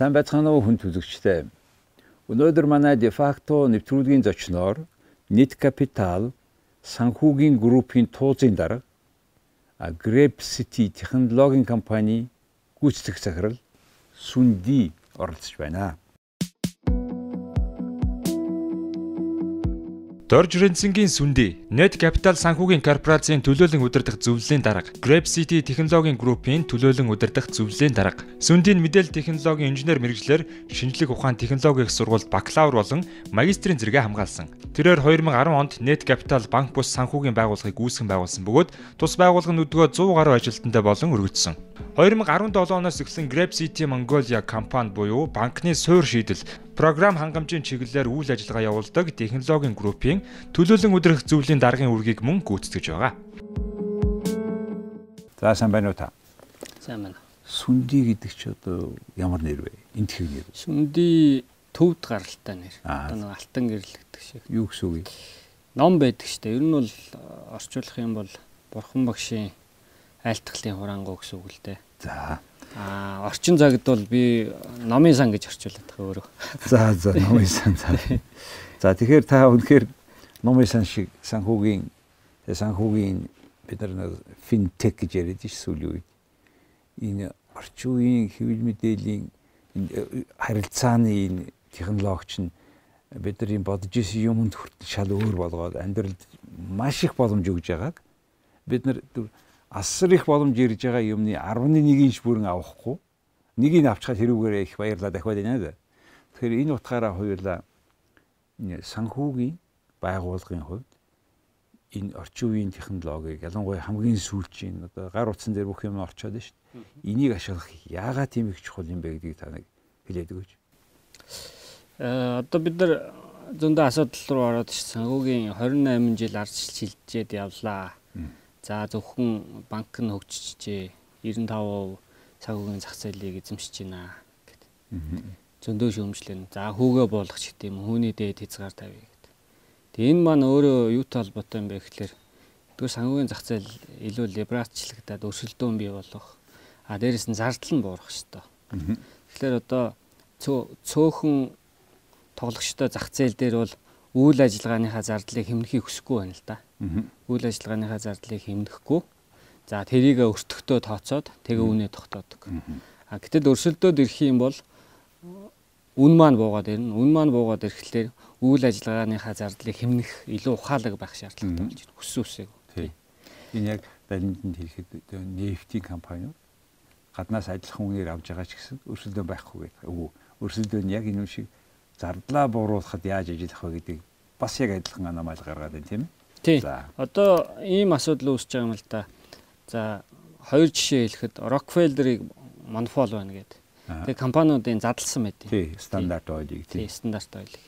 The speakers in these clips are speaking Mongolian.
Сайн байцгаана уу хүн төлөгчтэй. Өнөөдөр манай дефакто нэвтрүүлгийн зочноор Net Capital санхүүгийн группийн туузын дарга Grep City технологийн компани гүйцэтгэх захирал Сүнди оролцож байна. Дорж Ренцингийн сүндий Net Capital санхүүгийн корпорацийн төлөөлөн удирдах зөвлөлийн дарга, Grab City технологийн группийн төлөөлөн удирдах зөвлөлийн дарга. Сүндийн мэдээлэл технологийн инженер мэрэгчлэр шинжлэх ухаан технологи их сургуульд бакалавр болон магистрийн зэрэгээ хамгаалсан. Тэрээр 2010 онд Net Capital банк бус санхүүгийн байгууллагыг үүсгэн байгуулсан бөгөөд тус байгууллага нүдгөө 100 гаруй ажилтнтай болон өргөжсөн. 2017 оноос эхлэн Grab City Mongolia компани буюу банкны суур шийдэл програм хангамжийн чиглэлээр үйл ажиллагаа явуулдаг технологийн группийн төлөөлөн өдрөх зөвлөлийн даргын үргийг мөн гүйцэтгэж байгаа. За сайн байна уу та? Сайн байна. Сүнди гэдэг чи одоо ямар нэр вэ? Энтхийг нэр. Сүнди төвд гаралтай нэр. Одоо нэг алтан гэрэл гэдэг шиг. Юу гэсэн үг вэ? Ном байдаг штэ. Ер нь бол орчуулах юм бол Бурхан багшийн айлтгалын хурангуу гэсэн үг л дээ. За. Аа орчин цагт бол би номын сан гэж орчуулдаг өөрөө. За за номын сан за. Тэгэхээр та үнэхээр номын сан шиг санхүүгийн санхүүгийн бид нар финтек гэж яриад ш сүүлийн үед. Энэ орчин үеийн хэвлэл мэдээллийн харилцааны энэ технологич нь бидний бодож исэн юмд хүртэл шал өөр болгоод амьдралд маш их боломж өгж байгааг бид нар асар их боломж ирж байгаа юмны 11-ийн ч бүрэн авахгүй нэгийг авчихад хэрүүгээр их баярлаа дахиад байна да. Тэгэхээр энэ утгаараа хоёулаа санхүүгийн байгууллагын хувьд энэ орчин үеийн технологиг ялангуяа хамгийн сүүлчийн одоо гар утсан дээр бүх юм орчоод байна шүү дээ. Энийг ашиглах яагаад тийм их чухал юм бэ гэдгийг та нэг хэлээд өгөөч. Э одоо бид нар зөндөө асуудал руу ороод санхүүгийн 28 жил арч шилжээд явлаа. За зөвхөн банк нь хөгжижээ 95% цагуугийн зах зээлийг эзэмшиж байна гэд. Зөндөө шүүмжлэн. За хүүгээ буулгах ч гэдэм хүүний дээд хязгаар тавья гэд. Тэгээ энэ маань өөрөө юутай холбоотой юм бэ гэхэлэр тэгвэл санхүүгийн зах зээл илүү либералчлагдаад өрсөлдөөн бий болох. А дээрэс нь зардал нь буурах ёстой. Тэгэхээр одоо цөөхөн тоглогчтой зах зээл дээр бол үйл ажиллагааныхаа зардлыг хэмнэхийг хүсэхгүй байна л да. Үйл ажиллагааныхаа зардлыг хэмнэхгүй. За тэрийг өртөхдөө тооцоод тэгээ үнэ тогтоодог. А гэтэл өрсөлдөөд ирэх юм бол үн маань буугаад ирнэ. Үн маань буугаад ирэхлээр үйл ажиллагааныхаа зардлыг хэмнэх илүү ухаалаг байх шаардлагатай болж байна. Хүссэн үсээг. Тийм. Энэ яг баримтанд хэлэхэд нефтийн компаниуд гаднаас адилхан үнээр авж байгаа ч гэсэн өрсөлдөө байхгүй гэдэг. Өвөө өрсөлдөө нь яг энэ шиг зардлаа бууруулахад яаж ажиллах вэ гэдэг бас яг адилхан анамайл гаргаад байна тийм ээ. Тийм. Одоо ийм асуудал үүсэж байгаа юм л да. За хоёр жишээ хэлэхэд Rockefeller-ыг монопол байна гэдэг. Тэгээ компаниудын задлсан байт. Тийм, стандарт ойлыг тийм. стандарт ойлыг.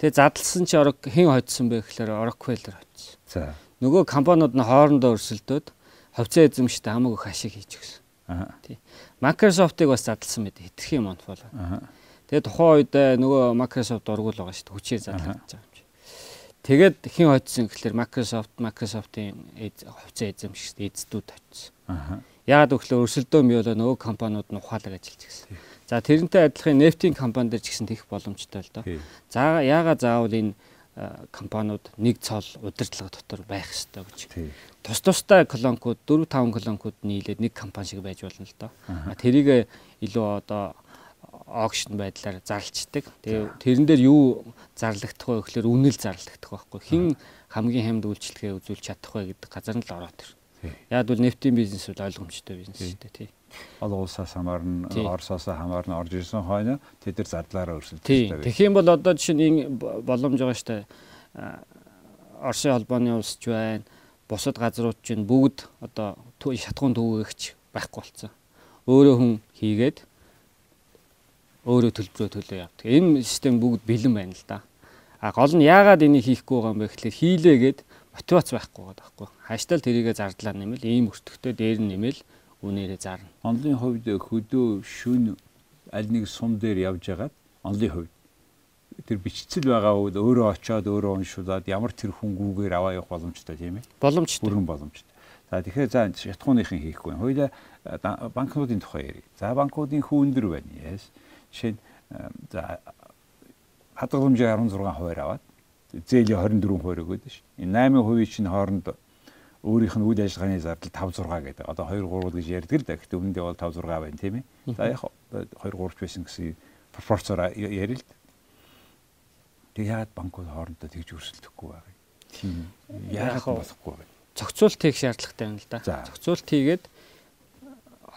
Тэгээ задлсан чи хэн хоцсон бэ гэхээр Rockefeller хоцсон. За. Нөгөө компаниуд нь хоорондоо өрсөлдөөд ховцоо эзэмштэй хамаагүй хашиг хийж гисэн. Аа. Тийм. Microsoft-ыг бас задлсан байт. Хитрхийн монопол. Аа Тэгээ тухайн үед э, нөгөө Microsoft дургуул байгаа шүү дээ. Хүчээр задлагдаж байгаа юм чи. Тэгээд хэн хоцсон гэхэлэр Microsoft, Microsoft-ийн хувьцаа эзэмшигч эздүүд очсон. Аа. Яагаад гэвэл өрсөлдөө бий болоо нөгөө компаниуд нь ухаалаг ажиллаж гисэн. За тэрнтэй адилхан нефтийн компани дээр ч гэсэн тэгэх боломжтой л доо. За яагаад заавал энэ компаниуд нэг цол удирдлага дотор байх ёстой гэж. Тус тустай колонкууд 4 5 колонкууд нийлээд нэг компани шиг байж болно л доо. Тэрийг илүү одоо огшн байдлаар зарлцдаг. Тэгээ тэрэн дээр юу зарлагдах вэ гэхээр үнэл зарлагдах байхгүй. Хин хамгийн хамд үйлчлэгээ үзүүлж чадах вэ гэдэг газар нь л ороод ир. Яг бол нефтийн бизнес бол ойлгомжтой бизнес шүү дээ тий. Олон улсаас хамаарна, Оросоос хамаарна орж ирсэн хойно тэд нар зардлаараа өрсөлдөж байгаа. Тэгэх юм бол одоо жишээ нь боломж байгаа шүү дээ. Оросын холбооны улс ч байна, бусад газрууд ч бүгд одоо шатхуун төвөөгч байхгүй болсон. Өөрөө хүн хийгээд өөрөө төлбөрөө төлөө явдаг. Энэ систем бүгд бэлэн байна л да. А гол нь яагаад энийг хийхгүй байгаа юм бэ гэхэлэр хийлээгээд мотивац байхгүй байгаа байхгүй. Хаштал тэрийгэ зардлаа нэмэл ийм өртөгтэй дээр нь нэмэл үнээрээ зарна. Онлын хувьд хөдөө шүн аль нэг сум дээр явж хагаад онлын хувьд тэр бичцэл байгаа үед өөрөө очиод өөрөө уншуулад ямар тэр хүнгүүгээр аваа явах боломжтой тийм ээ. Боломжтой. Бүрэн боломжтой. За тэгэхээр за шатхууныхын хийхгүй. Хоёлаа банкнуудын тухай ярив. За банкуудын хүү өндөр байна. Яс Жишээ нь за хадгаламжийн 16% аваад зээлийн 24% өгöd ш. Энэ 8% чинь хооронд өөрийнх нь үйл ажиллагааны зардал 5 6 гэдэг. Одоо 2 3 гэж ярьдаг л да. Гэхдээ үүндээ бол 5 6 байна тийм ээ. За яг 2 3 ч байсан гэсэн пропорцоор ярил л. Тэг яагаад банкуд хоорондоо тэгж өрсөлдөхгүй байгаа юм. Тийм яагаад болохгүй вэ? Зохицуулт хийх шаардлагатай байна л да. Зохицуулт хийгээд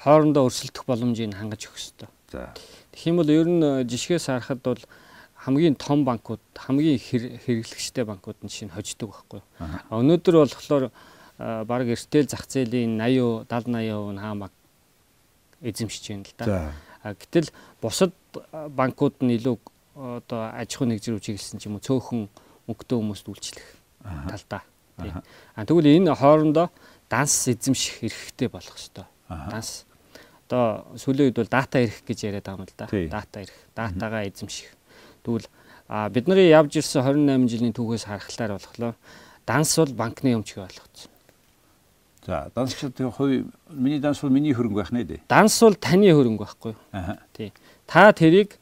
хоорондоо өрсөлдөх боломжийг хангаж өгөх хэрэгтэй. За. Тэгэх юм бол ер нь э, жишгээс харахад бол хамгийн том банкуд, хамгийн хэрэглэгчтэй банкуд нь шинэ хождог байхгүй. Өнөөдөр болохоор э, баг эртэл зах зээлийн 80 70 80% нь хаамаг эзэмшиж байна л да. Гэтэл бусад э, банкуд нь илүү одоо аж ахуй нэгжрүү чиглэсэн ч юм уу цөөхөн мөнгөтэй хүмүүст үйлчлэх талдаа. А тэгвэл энэ хоорондоо данс эзэмших эрхтэй болох ёстой. Данс одоо сүүлийн үед бол дата ирэх гэж яриад байгаа юм л да. Дата ирэх, датагаа эзэмших. Тэгвэл бидний явж ирсэн 28 жилийн түүхээс харахлаар болохоор данс бол банкны өмчгөө болгоцсон. За, данс ч тэгээ хувь миний данс бол миний хөрөнгө байх нэ дээ. Данс бол таны хөрөнгө байхгүй юу? Аа. Тий. Та тэрийг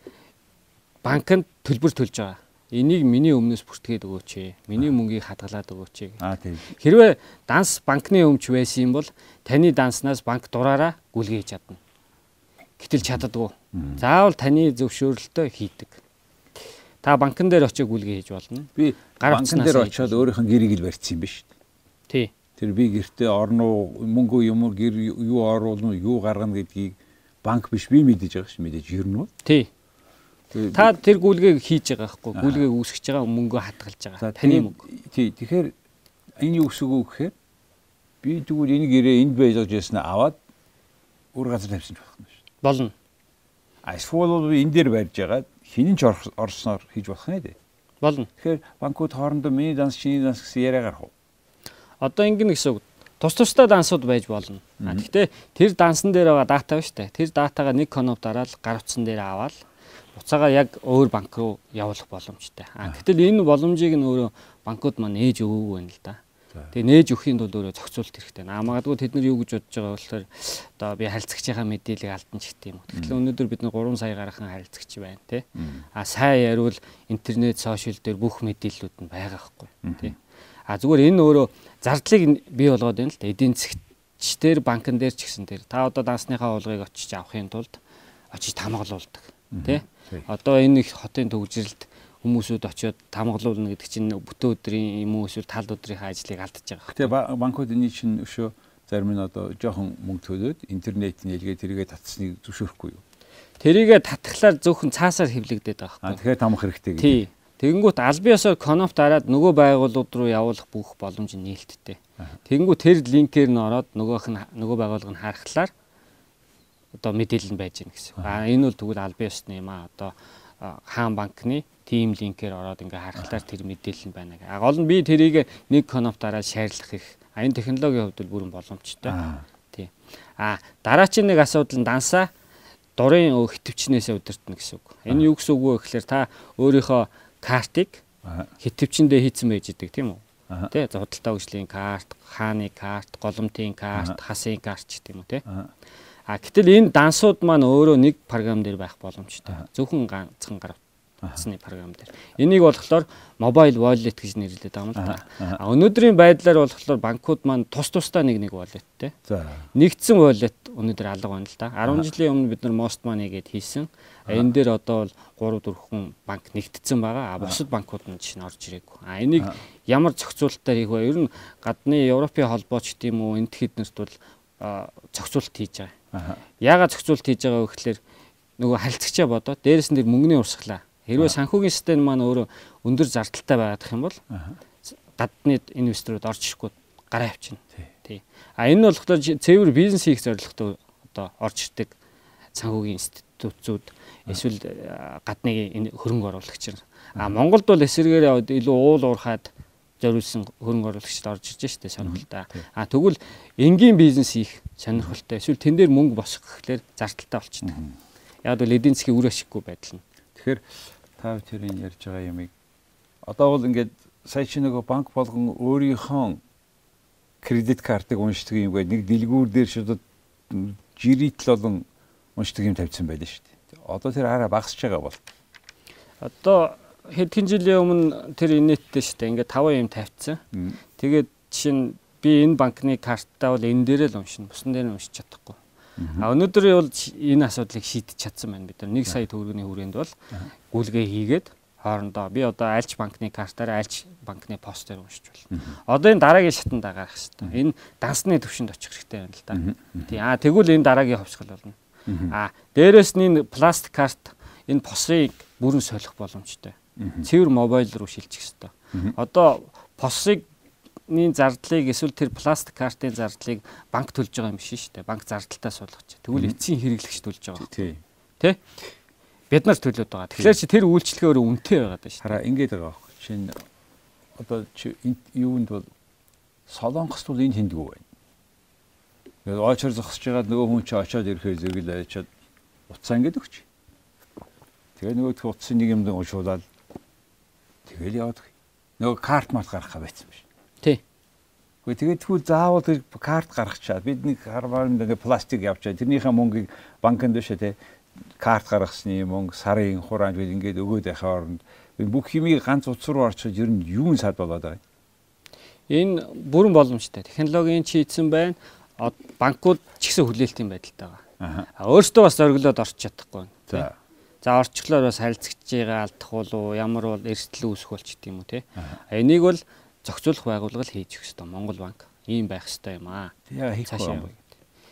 банкнд төлбөр төлж байгаа. Энийг миний өмнөөс бүртгээд өгөөч. Миний мөнгийг хадгалаад өгөөч. Аа тийм. Хэрвээ данс банкны өмч байсан юм бол таны данснаас банк дураараа гүйлгээж чадна. Гэтэл чаддаггүй. Заавал таны зөвшөөрөлтөй хийдэг. Та банкн дээр очиж гүйлгээ хийж болно. Би банкн дээр очиод өөрийнх нь гэрийг л барьсан юм биш үү? Тий. Тэр би гэртээ орно мөнгө юм гэр юу оруулна юу гаргана гэдгийг банк биш би мэдэж байгаа ш мэдээж ер нь. Тий. Та тэр гүйлгээг хийж байгаа байхгүй гүйлгээг үүсгэж байгаа мөнгөө хадгалж байгаа. Таны мөнгө. Тий. Тэгэхээр энэ юу гэсэн үг гэхээр би тэгвэл энэ гэрээ энд байж байгаасна аваад өөр газар тавьсан ч болно шүү дээ. Болно. Эсвэл бол би энэ дээр барьж байгаа хинэн ч орсноор хийж болох нэ дээ. Болно. Тэгэхээр банкуд хоорондоо миний данс чиний данс гэсэн яриа гарах уу? Одоо ингэнэ гэсэн үг. Тус тустай дансууд байж болно. Гэхдээ тэр дансан дээр байгаа дата ба штэ. Тэр датагаа нэг коноп дараал гар утсан дээр аваад буцаага яг өөр банк руу явуулах боломжтой. А гэтэл энэ боломжийг нь өөрөө банкуд маань ээж өгөөгүй байна л да. Тэгээ нээж өхийн тулд өөрөө зохицуулт хэрэгтэй. Аа магадгүй тэд нар юу гэж бодож байгаа болохоор одоо би харилцагчийнхаа мэдээллийг алдан ч гэх юм. Тэгэхээр өнөөдөр бид нар 3 сая гарахан харилцагч байна тий. А сайн яривал интернет, сошиал дээр бүх мэдээллүүд нь байгаа хгүй тий. А зүгээр энэ өөрөө зардлыг бий болгоод байна л да. Эдийн засгчдэр банкн дээр ч гэсэн тэр та одоо дансныхаа уулгыг очиж авахын тулд очиж тамгалуулдаг тий. Одоо энэ их хотын төвжирэлд хүмүүсүүд очиод тамгалуулна гэдэг чинь бүтэн өдрийн юм уу эсвэл тал өдрийнхээ ажлыг алдаж байгаа. Тэгээ банкуд энэ чинь өшөө зарим нь одоо жоохон мөнгө төлөөд интернет нээлгээ тэрийгэ татсныг зөвшөөрөхгүй юу? Тэрийгэ татхлаар зөвхөн цаасаар хэвлэгдээд байгаа хэрэг. Тэгэхээр тамах хэрэгтэй гэдэг. Тий. Тэгэнгүүт аль биесээр конопт дараад нөгөө байгууллагууд руу явуулах бүх боломж нь нээлттэй. Тэгэнгүүт тэр линкээр нь ороод нөгөөх нь нөгөө байгууллага нь харахлаар одоо мэдээлэл нь байж гэнэ гэсэн. А энэ бол тэгвэл аль биесны юм а одоо хаан банкны тим линкээр ороод ингээ харахлаар тэр мэдээлэл нь байна. А гол нь би тэрийг нэг коноп дараа шаарлах их. А энэ технологийн хувьд бүрэн боломжтой. Тий. А дараачийн нэг асуудал нь дансаа дурын хитвчнээсээ удирдна гэсэн үг. Энэ юу гэсэн үг вэ гэхээр та өөрийнхөө картыг хитвчэндээ хийцэн байж идэг тийм үү? Тэ зодтолтой хөгжлийн карт, хааны карт, голомтын карт, хасын карт ч гэдэг юм уу тий. А гэтэл энэ дансууд маань өөрөө нэг програм дээр байх боломжтой. Зөвхөн ганцхан гар утасны програм дээр. Энийг болохоор mobile wallet гэж нэрлэдэг юм л да. А өнөөдрийн байдлаар болохоор банкуд маань тус тусдаа нэг нэг walletтэй. Нэгдсэн wallet өнөөдөр алга байна л да. 10 жилийн өмнө бид нар Most Money гэд хийсэн. Энэ дээр одоо бол 3 4 хүн банк нэгдсэн байгаа. А бусад банкуд нь чинь орж ирээгүй. А энийг ямар зохицуулалтаар хийх вэ? Ер нь гадны Европын холбооч гэдэм үү энт хэднэрт бол зохицуулалт хийж байгаа Яагаад зохицуулт хийж байгаа вэ гэхээр нөгөө харилцагчаа бодоод дээрэс нь тэр мөнгөний урсгалаа. Хэрвээ санхүүгийн систем маань өөрөө өндөр зардалтай байгаадах юм бол гадны инвесторууд орж ирэхгүй гараа явчихна. Тий. А энэ нь болохоор цэвэр бизнес хийх зорилготой одоо орж ирдэг санхүүгийн институтууд эсвэл гадны хөрөнгө оруулагч нар. А Монголд бол эсэргээр илүү уул уурхаад зориулсан хөрөнгө оруулагчид орж ирж штэ сонирхолтой. А тэгвэл энгийн бизнес хийх сонирхолтой. Эсвэл тэн дээр мөнгө босгох гэхлээр зардалтай болчихдог. Яг бол эдийн засгийн үр ашиггүй байдал нь. Тэгэхээр та тэрийн ярьж байгаа юмыг одоо бол ингээд сая чи нөгөө банк болгон өөрийнхөө кредит картыг уншдаг юм гээд нэг дэлгүүр дээр шууд жиритл болон уншдаг юм тавьсан байлаа шүү дээ. Одоо тэр хараа багасч байгаа бол. Одоо хэдхэн жилийн өмнө тэр инээдтэй шүү дээ. Ингээд 5 юм тавьчихсан. Тэгээд жишээ нь би энэ банкны картаа бол энэ дээрээ л уншина. Бусан дээр нь уншиж чадахгүй. А өнөөдөр бол энэ асуудлыг шийдэж чадсан байна бид нар. 1 сая төгрөгийн хүрээнд бол гүйлгээ хийгээд хоорондоо би одоо альч банкны картаараа альч банкны постээр уншиж болно. Одоо энэ дараагийн шатанд гарах хэрэгтэй. Энэ дансны төвшөнд очих хэрэгтэй байна л да. Тий. А тэгвэл энэ дараагийн ховсгол болно. А дээрэс нь энэ пластик карт энэ посыг бүрэн солих боломжтой. Цэвэр мобайл руу шилжих хэрэгтэй. Одоо посыг ний зардлыг эсвэл тэр пластик картын зардлыг банк төлж байгаа юм биш шүү дээ. Банк зардалтаа суулгаж. Тэгвэл эцсийн хэрэглэгч төлж байгаа. Тий. Тэ? Бид нар төлөөд байгаа. Тэгэхээр чи тэр үйлчлэгээ өөрөө үнэтэй байгаад байна шүү. Хараа ингэж байгаа байхгүй. Чинь одоо чи юунд бол солонгост бол энэ тэмдгүү байна. Тэгээд очор зогсож байгаа нөгөө хүн чи очоод ирэхээр зэрэгэл очоод уцаа ингэж өгч. Тэгээ нөгөө утсын нэг юм уншуулаад тэгэл яваад. Нөгөө карт мал гаргахаа байсан биш. Тий. Гэхдээ тэгээд тэгвэл заавал карт гаргачаад бид нэг хармаар нэг пластик явчаа. Тэрнийхээ мөнгийг банкнд дэшээ те карт гаргасны мөнгө сарын хураанд бид ингээд өгөөд байхаа оронд бүх химийг ганц утас руу орчиж ер нь юун сад болоод байгаа юм. Энэ бүрэн боломжтой. Технологийн чи эзэн байна. Банкуд ч гэсэн хүлээлтийн байдалтай байгаа. Аа. Өөртөө бас зориглоод орч чадахгүй байна. За. За орчлоор бас харилцагч байгаа алдах болов ямар бол эрсдэл үүсэх болч гэдэг юм уу те. Энийг бол зохицуулах байгууллага л хийж өгөх ёстой. Монгол банк ийм байх ёстой юм аа. Тэгээ хийхгүй.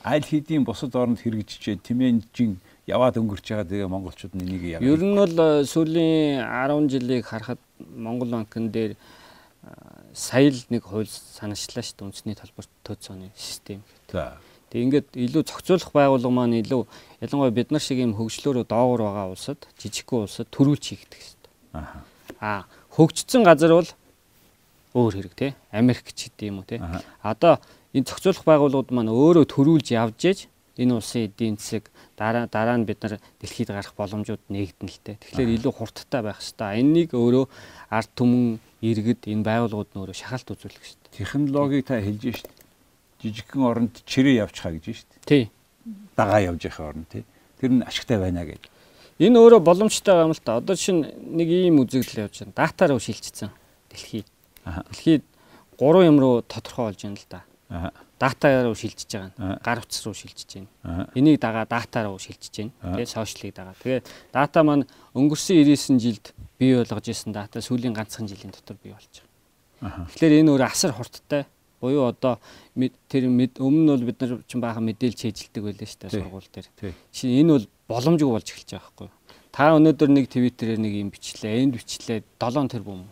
Аль хэдийн бусад орнд хэрэгжижээ тэмээнжин яваад өнгөрч байгаа тэгээ монголчууд нь энийг яг Ер нь бол э, сүүлийн 10 жилийг харахад Монгол банкн дээр э, сая л нэг хууль санаачлаа шүү дээ үндэсний талбарт тооцооны систем. За. Тэг ингээд илүү зохицуулах байгууллага маань илүү ялангуяа бид нар шиг юм хөгжлөөрөө доогор байгаа улсад жижигхэн улсад төрүүлж шүү дээ. Аа. Аа хөгжсөн газар бол өөр хэрэг тий. Америк ч гэдэг юм уу тий. Одоо энэ зохицуулах байгууллагууд маань өөрөө төрүүлж явж ээж энэ улсын эдийн засаг дараа дараа нь бид нар дэлхийд гарах боломжууд нээгдэн л дээ. Тэгэхээр илүү хурдтай байх хэрэгтэй. Энэнийг өөрөө ард түмэн иргэд энэ байгууллагууд нь өөрөө шахалт үзүүлэх хэрэгтэй. Технологиг та хэлж шít. Жижигхэн оронд чирээ явчихаа гэж шít. Тий. Дагаа явж байхаа оронд тий. Тэр нь ашигтай байна гэж. Энэ өөрөө боломжтой юм л та. Одоо чинь нэг ийм үзэгдэл явж байна. Датаар руу шилжчихсэн. Дэлхий. Дэлхийд 3 юм руу тодорхой болж байна л да. Аа дата руу шилжиж байгаа гар утас руу шилжиж байна. Энийг дагаа дата руу шилжиж байна. Тэгээ сошиалыг дагаа. Тэгээ дата маань өнгөрсөн 99 жилд бий болгож исэн дата сүүлийн ганцхан жилийн дотор бий болж байгаа. Тэгэхээр энэ өөр асар хурдтай буюу одоо тэр өмнө нь бол бид нар чинь баахан мэдээлж хийжилдэг байлаа шүү дээ сургууль дээр. Чинь энэ бол боломжгүй болж эхэлж байгаа байхгүй юу? Та өнөөдөр нэг твиттерээр нэг юм бичлээ, энд бичлээ 7 тэрбум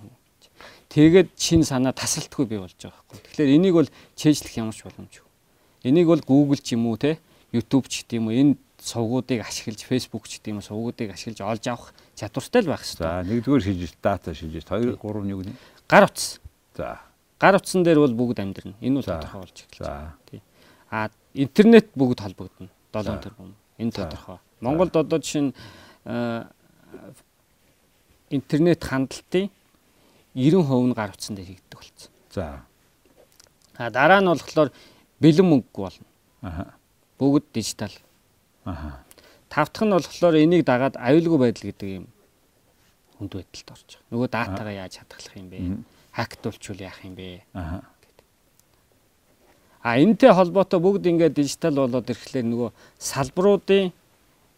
Тэгээд шин санаа тасралтгүй бий болж байгаа байхгүй. Тэгэхээр энийг бол чэйжлэх ямар ч боломжгүй. Энийг бол Google ч юм уу те YouTube ч гэдэг юм уу энэ сувгуудыг ашиглаж Facebook ч гэдэг юм уу сувгуудыг ашиглаж олж авах чадвартай л байх хэрэгтэй. За нэгдүгээр шилжиж дата шилжиж 2 3 нэг нь гар утас. За. Гар утсан дээр бол бүгд амьдрна. Энэ бол тодорхой болж эхэлж байна. Тий. А интернет бүгд холбогдно. 7 тэрбум. Энэ тодорхой. Монголд одоо жишээ нь интернет хандлтын 90% нь гар утсан дээр хийгддэг болсон. За. А дараа нь болохоор бэлэн мөнгөгүй болно. Аха. Бүгд дижитал. Аха. Тавтах нь болохоор энийг дагаад аюулгүй байдал гэдэг юм хүнд байдалд орж байгаа. Нөгөө датагаа яаж хадгалах юм бэ? Хактуулчвал яах юм бэ? Аха. А энтэй холбоотой бүгд ингээд дижитал болоод ирэхлээр нөгөө салбаруудын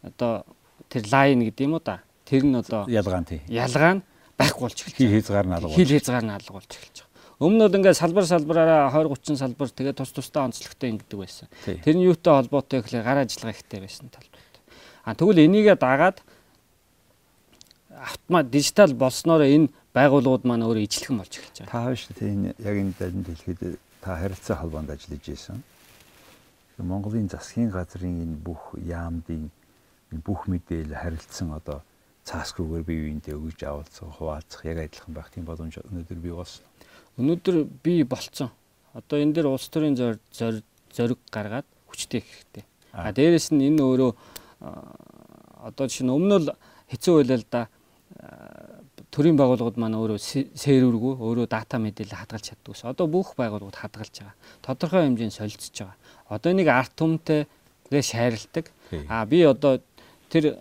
одоо тэр лайн гэдэг юм уу да. Тэр нь одоо ялгаа нь тий. Ялгаа нь байхгүй болж эхэлж байна. Хил хязгаар нь алга. Хил хязгаар нь алга болж эхэлж байгаа. Өмнө нь ингээд салбар салбараараа 20 30 салбар тэгээ тус тустай онцлогтой ингэдэг байсан. Тэр нь юутай холбоотой гэхлээр гар ажиллагаа ихтэй байсан талбарт. А тэгвэл энийгээ дагаад автомат дижитал болсноор энэ байгууллагууд маань өөрөө ижлэхэн болж эхэлж байгаа. Та биш тийм яг энэ дэлхийд дэлхийд та харилцаа холбоонд ажиллаж исэн. Монголын засгийн газрын энэ бүх яамдын бүх мэдээлэл харилцсан одоо цаасгүйгээр бие биентэй өгж авалцах, хуваалцах яг адилхан байх тийм боломж өнөөдөр бий болсон. Өнөөдөр бий болцсон. Одоо энэ дээр улс төрийн зориг гаргаад хүчтэй хэрэгтэй. А дээрэс нь энэ өөрөө одоо жишээ нь өмнө л хэцүү байлаа л да төрийн байгууллагууд маань өөрөө сервергүй өөрөө дата мэдээлэл хадгалж чаддаг ус. Одоо бүх байгууллагууд хадгалж байгаа. Тодорхой хэмжээнд солилцож байгаа. Одоо нэг арт түмтэй шаарилдаг. А би одоо тэр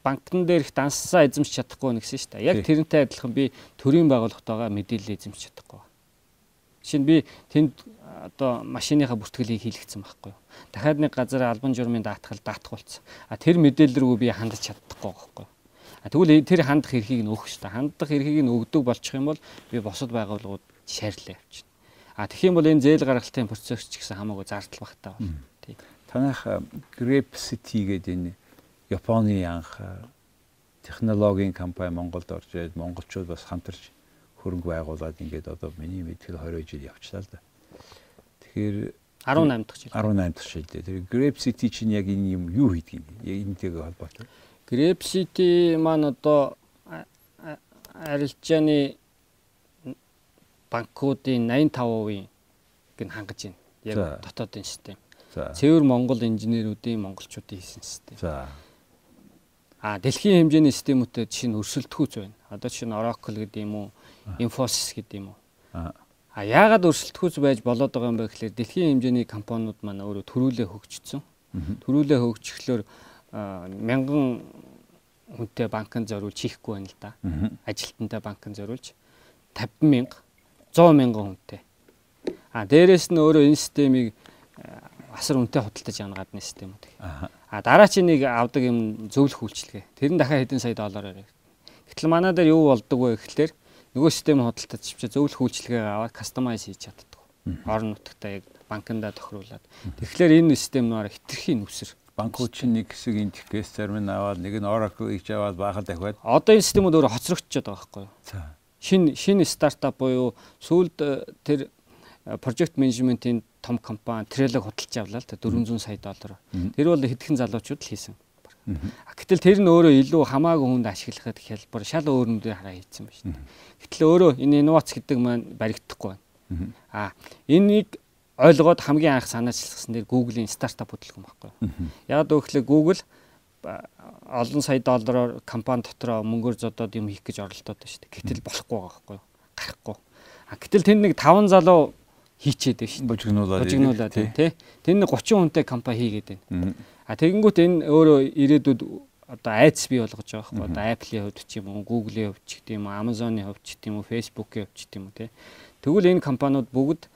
банкн дээр их дансаа эзэмшиж чадахгүй нэгсэн шүү дээ. Яг тэрнтэй адилхан би төрийн байгууллагатайгаа мэдээлэл эзэмшиж чадахгүй. Жишээ нь би тэнд одоо машиныхаа бүртгэлийг хийлгэсэн байхгүй юу. Дахиад нэг газар албан журмын даатгал даатгуулсан. А тэр мэдээлэл рүү би хандаж чадахгүй байхгүй юу. Тэгвэл тэр хандах эрхийг нь өгөх дээ. Хандах эрхийг нь өгдөг болчих юм бол би босод байгууллагууд шаарлаа явчихна. А тэгэх юм бол энэ зээл гаргалтын процесс ч гэсэн хамаагүй зардал багтаа байна. Тий. Танах Grape City гэдэг энэ Японы анх технологийн компани Монголд орж ирээд монголчууд бас хамтарч хөрөнгө байгуулад ингээд одоо миний мэдхэл 20 жил явчлаа л да. Тэгэхээр 18 дахь жил. 18 дахь жил дээ. Тэр Grape City чинь яг энэ юм юу хийдэг юм? Яг энэтэйгээ холбоотой. Grape City маань одоо арилжааны банкуудын 85% гэн хангаж байна. Яг дотоодын систем. Цэвэр Монгол инженеруудын монголчуудын хийсэн систем. За. А дэлхийн хэмжээний системүүдэд чинь өрсөлдөхүүц байна. Одоо чинь Oracle гэдэг юм уу, Infosys гэдэг юм уу. А яагаад өрсөлдөхүүц байж болоод байгаа юм бэ гэхээр дэлхийн хэмжээний компаниуд маань өөрөө төрүүлээ хөгжсөн. Төрүүлээ хөгжихлөөр мянган хүнтэй банкнд зориулж хийхгүй байна л да. Ажилтнтай банкнд зориулж 50 мянга 100 мянган хүнтэй. А дээрэс нь өөрөө энэ системийг асар үнэтэй худалдаж явна гадны системүүд. А дараа чи нэг авдаг юм зөвлөх үйлчлэгээ. Тэр нь дахиад хэдэн сая доллараар. Гэтэл манай дээр юу болдог вэ гэхлээр нөгөө систем худалдаж чивчээ зөвлөх үйлчлэгээ аваад кастомайз хийж чаддаг. Орон нутгатаа яг банкндаа тохируулаад. Тэгэхээр энэ систем нээр хитрхийн нүсэр. Банкуд чинь нэг хэсэг интерфейс зарим нь аваад нэг нь Oracle хийж аваад баахад дахиад. Одоо энэ системүүд өөрөө хоцрогдчиход байгаа байхгүй юу? За. Шинэ шинэ стартап буюу сүүлд тэр project management-ийн том компани Trello худалдаж авлаа л та 400 сая доллар. Тэр бол хэдхэн залуучууд л хийсэн. Гэтэл тэр нь өөрөө илүү хамаагүй хүнд ашиглахад хялбар шал өөр нүдээр хараа хийсэн ба шүү дээ. Гэтэл өөрөө энэ инновац гэдэг маань баригдахгүй байна. А энийг ойлгоод хамгийн анх санаачлсан дээр Google-ийн стартап хөдөлгөөн байхгүй. Яг өөхлөө Google олон сая доллараар компани дотроо мөнгөөр зодоод юм хийх гэж оролдоод байна шүү дээ. Гэтэл болохгүй байгаа байхгүй. Гарахгүй. А гэтэл тэнд нэг 5 залуу хийчээд байна шүү дээ. Божигнуулаад. Божигнуулаад тий. Тэнд 30 хүнтэй компани хийгээд байна. А тэгэнгүүт энэ өөрөө ирээдүйд одоо айц бий болгож байгаа байхгүй. Одоо Apple-ийн хувьд ч юм уу, Google-ийн хувьд ч гэдэг юм уу, Amazon-ийн хувьд ч гэдэг юм уу, Facebook-ийн хувьд ч гэдэг юм уу тий. Тэгвэл энэ компаниуд бүгд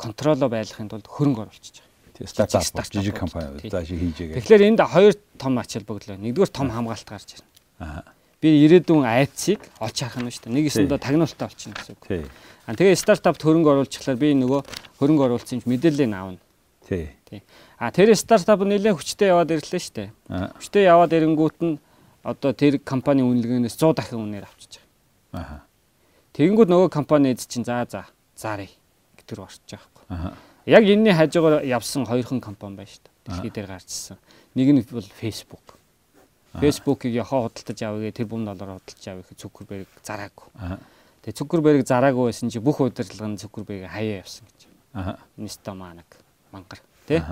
контролоо байлгахын тулд хөрөнгө оруулж байгаа. Тий, стартап жижиг компани за шиг хийж байгаа. Тэгэхээр энд хоёр том ачаал богдлоо. Нэгдүгээр том хамгаалалт гарч ирнэ. Аа. Би ирээдүйн айцыг олж харах нь шүү дээ. Нэг эсэндээ тагнуултаа олчихно гэсэн үг. Тий. А тэгээ стартап хөрөнгө оруулчихлаар би нөгөө хөрөнгө оруулсан юм мэдээллийг аавна. Тий. Тий. А тэр стартап нэлээд хүчтэй яваад ирлээ шүү дээ. Хүчтэй яваад ирэнгүүт нь одоо тэр компани үнэлгээнээс 100 дахин үнээр авчиж Аа. байгаа. Тэгэнгүүт нөгөө компани эд чинь за за заарыг гэтэр орчих байхгүй. Аа. Яг энэний хажуугаар явсан хоёрхан компани байна шүү дээ. Дэлхий дээр гарчсан. Нэг нь бол Facebook. Facebook-ыг яхаа худалдаж авъя тэр бүм доллар худалдаж авъя гэхэд Цукерберг зараагүй. Тэгээ Цукерберг зараагүй байсан чи бүх удирдлага нь Цукерберг хаяа явсан гэж. Аа. Инста манаг мангар тий.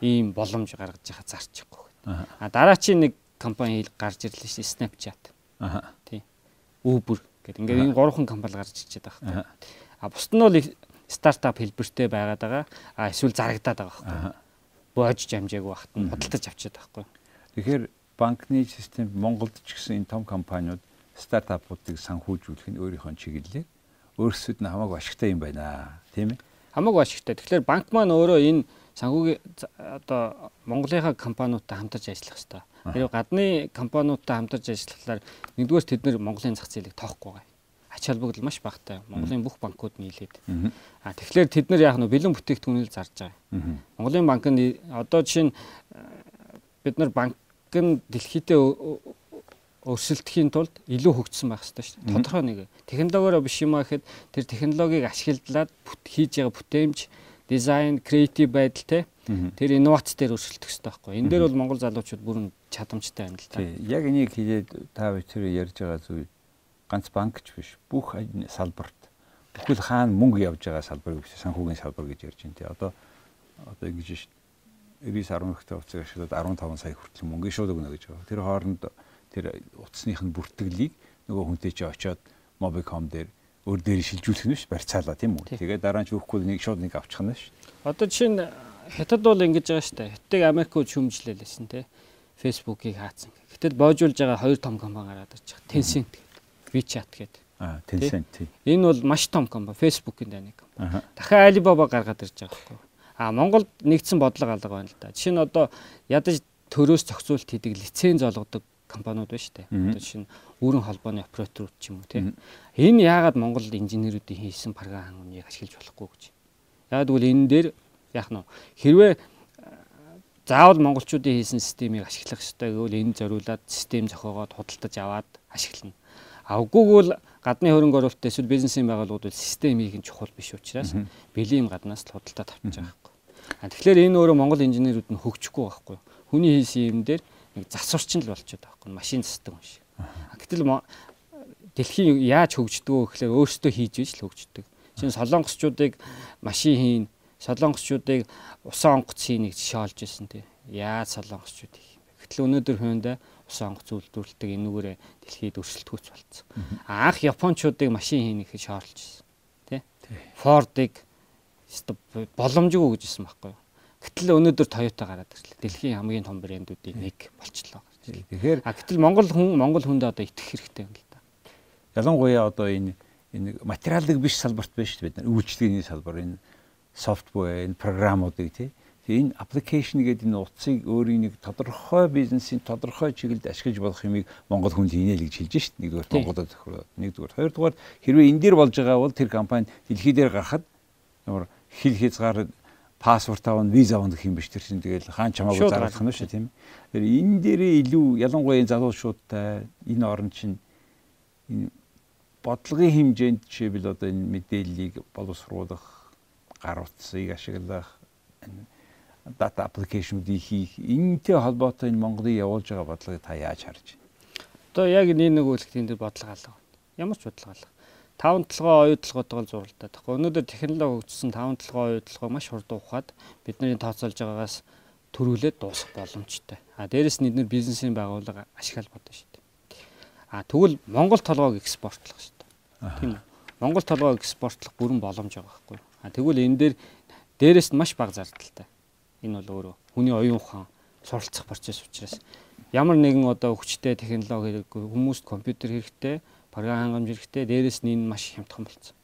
Ийм боломж гаргаж яхаа зарчихгүй. А дараа чи нэг компани гарч ирлээ шүү Snapchat. Аа. Тий. Uber гэдэг. Ингээд энэ гурван компани гарч ичээд байгаа. А бусд нь бол стартап хэлбэртэй байгаад байгаа. А эсвэл зарагдаад байгаа байхгүй. Боож амжаагүй багт нь худалдаж авчиад байхгүй. Тэгэхээр банкны систем Монголд ч гэсэн энэ том компаниуд стартапуудыг санхүүжүүлэх нь өөрийнхөө чиглэлээр өөрсдөд нь хамаагүй ашигтай юм байна. Тийм ээ? Хамаагүй ашигтай. Тэгэхээр банк маань өөрөө энэ санхүүгийн одоо Монголынхаа компаниудтай хамтарч ажиллах хэрэгтэй. Тэр гадны компаниудтай хамтарч ажиллахлаар нэгдүгээр тэд нэр Монголын зах зээлийг тоохгүй байгаа. Ач холбогдол маш багтай. Монголын бүх банкуд нийлээд. А тэгэхээр тэд нар яг нь бэлэн бүтээгдэхүүнийг зарж байгаа. Монголын банк нь одоо жишээ нь бид нар банк нь дэлхийдээ өрсөлдөхийн тулд илүү хөгжсөн байх хэрэгтэй шүү дээ. Тодорхой нэг технологиороо биш юм аа гэхэд тэр технологиг ашиглаад хийж байгаа бүтээмж, дизайн, креатив байдал те тэр инновац дээр өрсөлдөх хэрэгтэй байхгүй. Энэ дээр бол монгол залуучууд бүрэн чадамжтай байна л да. Яг энийг хэлээд та бүхэн ярьж байгаа зүйл ганц банкч биш бүх салбарт бүхэл хаана мөнгө явж байгаа салбар биш санхүүгийн салбар гэж ярьж байна те. Одоо одоо ингэж шүү 9-10 ихтэй уцыг ашиглаад 15 сая хүртэл мөнгө шууд өгнө гэж байгаа. Тэр хооронд тэр утасных нь бүртгэлийг нөгөө хүнтэй чи очиод Mobicom дээр өөр дээр шилжүүлэх нь ш барьцаалаа тийм үү. Тэгээ дараа нь ч өгөхгүй нэг шууд нэг авчих нь ш. Одоо жишээ нь хятад бол ингэж байгаа штэ. Хятадыг Америкууд шүмжлээлсэн те. Facebook-ыг хаацсан. Гэтэл боожуулж байгаа хоёр том компани гараад ирж байгаа. Tencent гэдэг, WeChat гэдэг. Аа, Tencent тий. Энэ бол маш том компани, Facebook-ийн дайны компани. Дахиад Alibaba гаргаад ирж байгаа байхгүй. Аа, Монголд нэгдсэн бодлого алга байна л да. Жишээ нь одоо ядаж төрөөс зохицуулт хийдэг лиценз олгодог компаниуд байна шүү дээ. Одоо жишээ нь өөрийн холбооны операторууд ч юм уу тийм. Энэ яагаад Монгол инженеруудын хийсэн програм хангамжийг ашиглаж болохгүй гэж. Яагаад гэвэл энэ дээр яах нь хэрвээ заавал монголчуудын хийсэн системийг ашиглах ёстой гэвэл энэ зориулаад систем зохиогоод худалдаж аваад ашиглана. Авгүйгвэл гадны хөрөнгө оруулалт эсвэл бизнесийн байгууллагууд бол системийг нь чухал биш учраас бэлийм гаднаас л худалдаад авчиж байгаа байхгүй. Тэгэхээр энэ өөрөө монгол инженерүүд нь хөгжихгүй байхгүй. Хүний хийсэн юм дээр нэг засварчин л болчиход байгаа байхгүй. Машин засдаг юм шиг. Гэтэл дэлхийн яаж хөгждөг вэ гэхээр өөрсдөө хийж иж л хөгждөг. Жишээ нь солонгосчуудыг машин хийн солонгосчуудыг усан онгоц хийнэ гэж шоолж ирсэн тий. Яаж солонгосчууд их юм бэ? Гэтэл өнөөдөр хөөндөө усан онгоц үйлдвэрлэдэг энүүгээрээ дэлхийд өрсөлдөхөц болсон. Анх японочдыг машин хийнэ гэж шоолж ирсэн. Тий. Фордыг боломжгүй гэж хэлсэн байхгүй юу? Гэтэл өнөөдөр Toyota гараад ирлээ. Дэлхийн хамгийн том брэндүүдийн нэг болчлоо. Тэгэхээр а гэтэл Монгол хүн Монгол хүндээ одоо итгэх хэрэгтэй юм л да. Ялангуяа одоо энэ энэ материалыг биш салбарт дээ бид нар үйлчлэгээний салбар энэ софтвер энэ програмуудыг тий. Энэ аппликейшн гэдэг энэ утсыг өөрийн нэг тодорхой бизнесийн тодорхой чиглэлд ашиглаж болох юмыг Монгол хүнд хийнэ л гэж хэлж шít. Нэгдүгээр Монголд тохироод нэгдүгээр хоёрдугаар хэрвээ энэ дээр болж байгаа бол тэр компани дэлхий дээр гарахад ямар хил хязгаар паспорт авах, виза авах гэх юм биш тэр чинь тэгэл хаан чамаагүй зарлах нь шүү тийм. Тэр энэ дээрээ илүү ялангуяа залуучуудтай энэ орн чинь энэ бодлогын хэмжээнд жишээлбэл одоо энэ мэдээллийг боловсруулах гар утсыг ашиглах дата аппликейшнуудыг хийх энэтэй холбоотой энэ Монголыг явуулж байгаа бодлогыг та яаж харж байна? Одоо яг нэг нэг үйлчлэлийн дээр бодлого алга. Ямар ч бодлого алга. 5 толгой оюутлоготойгоо зуралдаад. Тэгэхээр өнөөдөр технологи хөгжсөн 5 толгой оюутлогоо маш хурдан ухаад бидний тооцоолж байгаагаас төрүүлээд дуусах боломжтой. А дээрэс нь эдгээр бизнесийн байгууллага ашиглал бодно шүү дээ. А тэгвэл Монгол толгойг экспортлох шүү дээ. Тийм үү? Монгол толгойг экспортлох бүрэн боломж байгаа байхгүй юу? А тэгвэл энэ дээр дээрээс нь маш бага зардалтай. Энэ бол өөрөө хүний оюун ухаан суралцах процесс учраас ямар нэгэн одоо хүчтэй технологи хэрэггүй хүмүүст компьютер хэрэгтэй, програм хангамж хэрэгтэй, дээрээс нь энэ маш хямдхан болсон.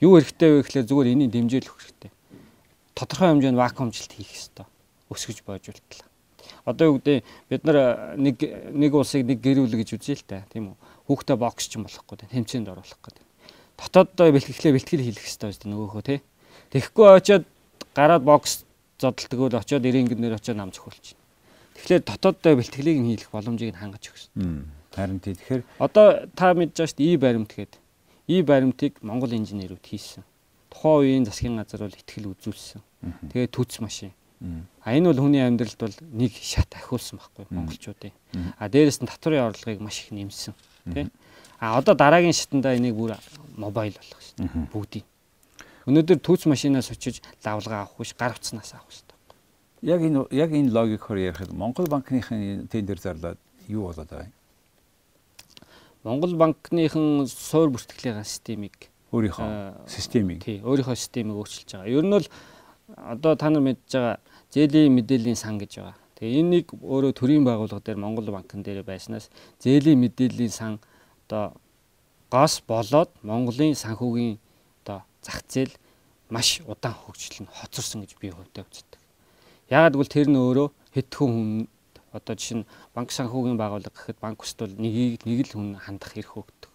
Юу хэрэгтэй вэ гэхээр зүгээр энийг дэмжээл өгөх хэрэгтэй. Тодорхой хэмжээнд вакуумжилт хийх хэрэгтэй. Өсгөж боожуултлаа. Одоо юу гэдэг бид нар нэг нэг улсыг нэг гэрүүл гэж үзье л та тийм үү. Хүүхдээ бокс ч юм болохгүй тэмцээнд оруулах гэдэг дотооддоо бэлтгэлээ бэлтгэл хийх хэрэгтэй шүү дээ нөгөөхөө тий. Тэгэхгүй очиод гараад бокс зодтолдог бол очиод ирэнгэнээр очиод нам зөхөлч. Тэгэхээр дотооддоо бэлтгэлийг нь хийх боломжийг нь хангаж өгсөн. Харин тий тэгэхээр одоо та мэдж байгаа шүү дээ и баримт гээд. И баримтыг Монгол инженерүүд хийсэн. Тухайн үеийн засгийн газар бол ихтгэл үзүүлсэн. Тэгээд түүц машин. А энэ бол хүний амьдралд бол нэг шат ахиулсан байхгүй монголчуудын. А дээрэс нь татврын орлогыг маш их нэмсэн. Тэ? А одоо дараагийн шатанда энийг бүр мобайл болох шүү дээ. Бүгдийг. Өнөөдөр түүц машинаас очиж лавлгаа авах биш, гар утаснаас авах дээ. Яг энэ яг энэ логикоор ярихад Монгол банкныхын тендер зарлаад юу болоод байгаа юм? Монгол банкныхын суур бүртгэлийн системийг өөрийнхөө системийг тий өөрийнхөө системийг өөрчилж байгаа. Ер нь бол одоо та нар мэдж байгаа зээлийн мэдээллийн сан гэж байгаа. Тэгээ энийг өөрөө төрийн байгууллага дээр Монгол банкн дээр байснаас зээлийн мэдээллийн сан одоо гос болоод Монголын санхүүгийн зах зээл маш удаан хөгжил нь хоцорсон гэж би хувьдаа үздэг. Яагаад гэвэл тэр нь өөрөө хэдхэн хүн одоо жишээ нь банк санхүүгийн байгууллага гэхэд банк ус бол нэг нэг л хүн хандах эрх өгдөг.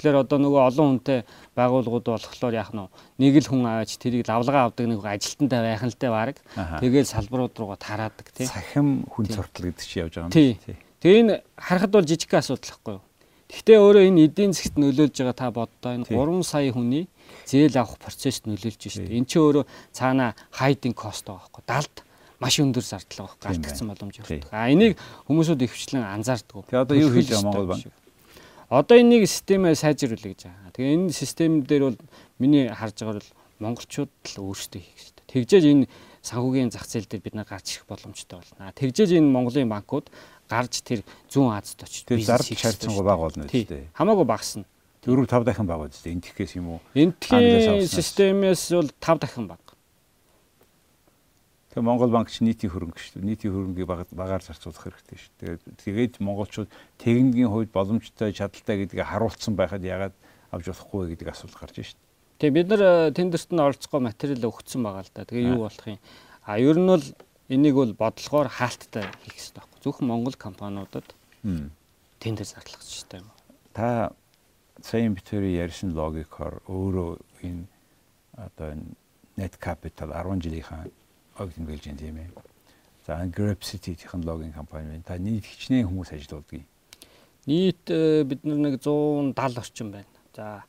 Тэгэхээр одоо нөгөө олон хүнтэй байгууллагууд болохоор яах нь нэг л хүн аваач тэрийг лавлгаа авдаг нэг ажилтнтай байх нь л дээ баг. Тэгэл салбарууд руугаа тараадаг тий. Сахим хүн цортол гэдэг чинь явж байгаа юм тий. Тэгээ энэ харахад бол жижиг асуудал байхгүй юу? Гэхдээ өөрөө энэ эдийн засгт нөлөөлж байгаа та боддоо энэ 3 сая хүний зээл авах процесс нөлөөлж шүү дээ. Энд чинь өөрөө цаана хайдинг кост байгаа байхгүй. Далд маш өндөр зардал байгаа байхгүй. Алдагдсан боломж өгдөг. А энийг хүмүүсүүд ихвчлэн анзаардаг. Тэгээ одоо юу хийж байгаа Монгол банк? Одоо энийг системээ сайжруулъя гэж байгаа. Тэгээ энэ систем дээр бол миний харж байгаагаар бол монголчууд л өөрсдөө хийх хэрэгтэй. Тэгжээж энэ санхүүгийн зах зээл дээр бид нар гарч ирэх боломжтой болно. Тэгжээж энэ Монголын банкуд гарч тэр зүүн Азад очиж тэр зард шаардсангүй баг болно үстэй. Хамаагүй багасна. 4 5 дахин баг үстэй. Энтхээс юм уу? Энтхийн системээс бол 5 дахин баг. Тэгээ Монгол банк ч нийтийн хөрөнгө шүү дээ. Нийтийн хөрөнгийг багаар зарцуулах хэрэгтэй шүү. Тэгээд тэгээд монголчууд техникийн хувьд боломжтой чадaltaй гэдгийг харуулсан байхад ягаад авч болохгүй гэдэг асуулт гарч шүү. Тэгээ бид нар тендерт нь оролцохгүй материал өгсөн байгаа л да. Тэгээ юу болох юм? А ер нь бол энийг бол бодлогоор хаалттай хийх хэрэгтэй байхгүй. Зөвхөн Монгол компаниудад тендер зарлах хэрэгтэй юм. Та сайн битүүрийн ярьсан логикоор өөрөө энэ одоо net capital 10 жилийнхаа ойг тэмдэглэж байна тийм ээ. За Grab City технологийн компани байна. Та нийт хичнээн хүмүүс ажилуулдаг юм. Нийт э, бид нар нэг 170 орчим байна. За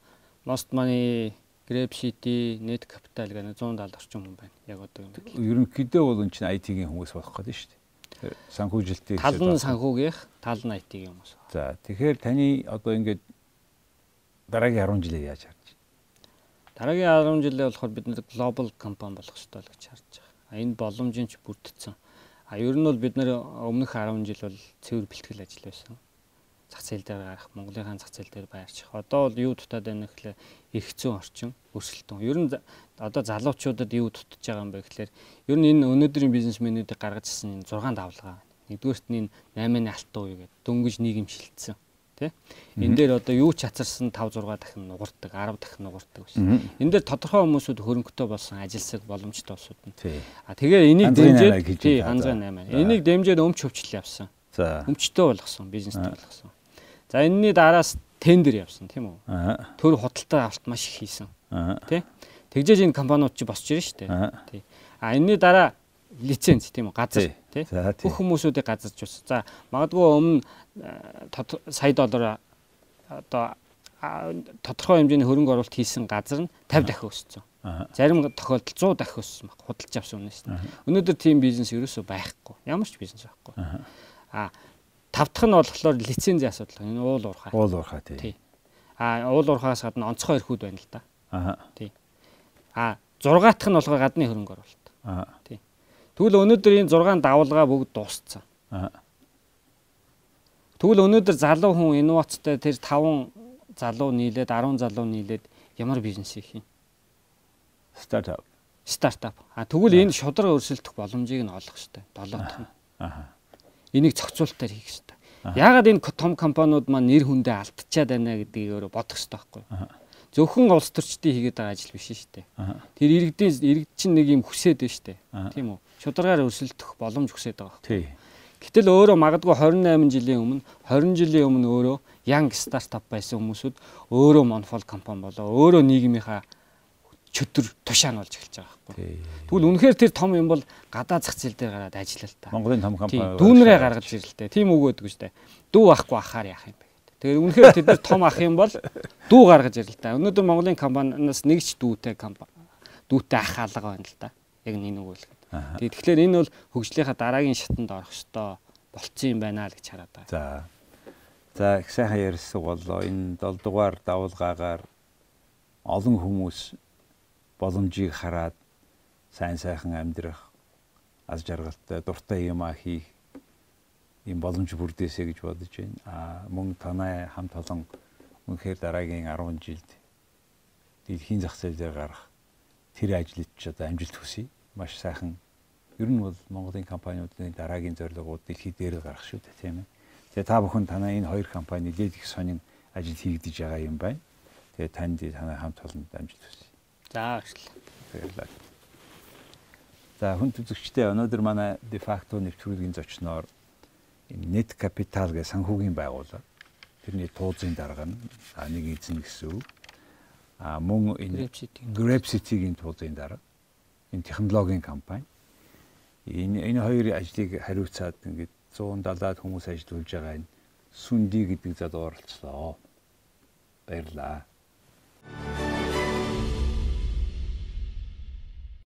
Most Money Grab City, Net Capital гэх 170 орчим хүн байна. Яг одоо юм. Ерөнхийдөө бол энэ чинь IT-ийн хүмүүс болох гэдэг шүү дээ. Санхүүжилтийн тал нь санхүүгийнх, тал нь IT-ийн хүмүүс. За тэгэхээр таны одоо ингээд дараагийн 10 жилээ яаж харж байна? Дараагийн 10 жилээ болохоор бид нэг глобал компани болох ёстой л гэж харж байгаа. Энэ боломжийн ч бүрдсэн. А ер нь бол бид нэр өмнөх 10 жил бол цэвэр бэлтгэл ажил байсан зах зээл дээр гарах, Монголынхаа зах зээл дээр байрчих. Одоо бол юу дутаад байна гэхлээр их зүүн орчин өрсөлдөөн. Ер нь одоо залуучуудад юу дутаж байгаа юм бэ гэхлээр ер нь энэ өнөөдрийн бизнесмэнүүдийг гаргаж ирсэн энэ 6 давлгаа. Нэгдүгээрт нь 8-ны алтан үе гэдэг дөнгөж нийгэм Тэ? Энэ дээр одоо юу ч хацарсан 5 6 дахин нугардаг, 10 дахин нугардаг гэсэн. Энэ дээр тодорхой хүмүүсүүд хөрөнгөтэй болсон ажилсаг боломжтой улсууд нь. А тэгээ энийг дэмжиж тий ганцхан 8. Энийг дэмжиж өмч хөвчл явсан. За. Өмчтэй болгосон, бизнестэй болгосон. За энэний дараас тендер явсан тийм үү? Төр худалдаа авалт маш их хийсэн. Тэ? Тэгжээж энэ компаниуд чи босч ирэн штэ. Тий. А энэний дараа лиценз тийм үү? Газар тий. Бүх хүмүүсүүдийг газарч ус. За магадгүй өмнө сая доллар одоо тодорхой хэмжээний хөрөнгө оруулалт хийсэн газар нь 50 дахин өссөн. Зарим тохиолдолд 100 дахин өссөн баг. Худалдаж авсан үнээс нь. Өнөөдөр тийм бизнес ерөөсөө байхгүй. Ямар ч бизнес байхгүй. А Тав дахь нь болохоор лицензийн асуудал. Энэ уул уурхай. Уул уурхай тий. А уул уурхаас гадна онцгой эрхүүд байна л да. Аа. Тий. А 6 дахь нь болохоор гадны хөрөнгө оруулалт. Аа. Тий. Тэгвэл өнөөдөр энэ 6 давлгаа бүгд дууссан. Аа. Тэгвэл өнөөдөр залуу хүн инновацтай тэр 5 залуу нийлээд 10 залуу нийлээд ямар бизнес хийх юм? Стартап. Стартап. А тэгвэл энэ шудраг өрсөлдөх боломжийг нь олох хэрэгтэй. Долоо дахь нь. Аа энийг зохицуулалтаар хийх хэрэгтэй. Яагаад энэ том компаниуд маань нэр хүндээ алдчихад байна гэдгийг өөрөө бодох хэрэгтэй байхгүй юу? Зөвхөн улс төрчдийн хийгээд байгаа ажил биш шүү дээ. Тэр иргэдийн иргэд чинь нэг юм хүсээд байна шүү дээ. Тийм үү? Шударгаар өрсөлдөх боломж хүсээд байгаа юу? Гэтэл өөрөө магадгүй 28 жилийн өмнө 20 жилийн өмнө өөрөө young startup байсан хүмүүсүүд өөрөө монопол компани болоо өөрөө нийгмийнхаа чөтөр тушаануулж эхэлж байгаа байхгүй. Тэгвэл үнэхээр тэр том юм бол гадаа зах зээл дээр гараад ажиллаа л та. Монголын том компани дүүнрээ гаргаж ирэлтэй. Тийм үг өгдөг шүү дээ. Дүү ахгүй ахаар яах юм бэ Тэгэхээр үнэхээр тэд нар том ах юм бол дүү гаргаж ирэлтэй. Өнөөдөр Монголын компаниас нэг ч дүүтэй компани дүүтэй ах алга байна л да. Яг нэг үг үлгээд. Тэгэхээр энэ бол хөгжлийнхаа дараагийн шатанд орох ёстой болцсон юм байна л гэж хараад байгаа. За. За их сайхан ярьсан болоо. Энэ 7 дугаар давуулгаагаар олон хүмүүс боломжийг хараад сайн сайхан амьдрах аз жаргалтай дуртай юм а хийх юм боломж бүрдээсэ гэж бодож байна. А мөн танай хамт олон үнэхээр дараагийн 10 жилд дэлхийн зах зээл дээр гарах тэр ажлыг ч одоо амжилт хүсье. Маш сайхан ер нь бол Монголын компаниудын дараагийн зорилгууд дэлхий дээр гарах шүү дээ тийм ээ. Тэгээ та бүхэн танай энэ хоёр компани дээд их сонин ажил хийгдэж байгаа юм байна. Тэгээ танд танай хамт олонд амжилт хүсье. За ажил. Баярлалаа. За хүн төзөгчтэй өнөөдөр манай де факто нэвтрүүлгийн зочноор Net Capital гэх санхүүгийн байгууллага тэрний туузын дарга нь нэг эзэн гэсэн үг. А мөн энэ Grab City-гийн туузын дарга энэ технологийн компани. Энэ энэ хоёр ажлыг хариуцаад ингээд 170-аад хүмүүс ажиллаж байгаа энэ Сүнди гэдэг зад оролцлоо. Баярлалаа.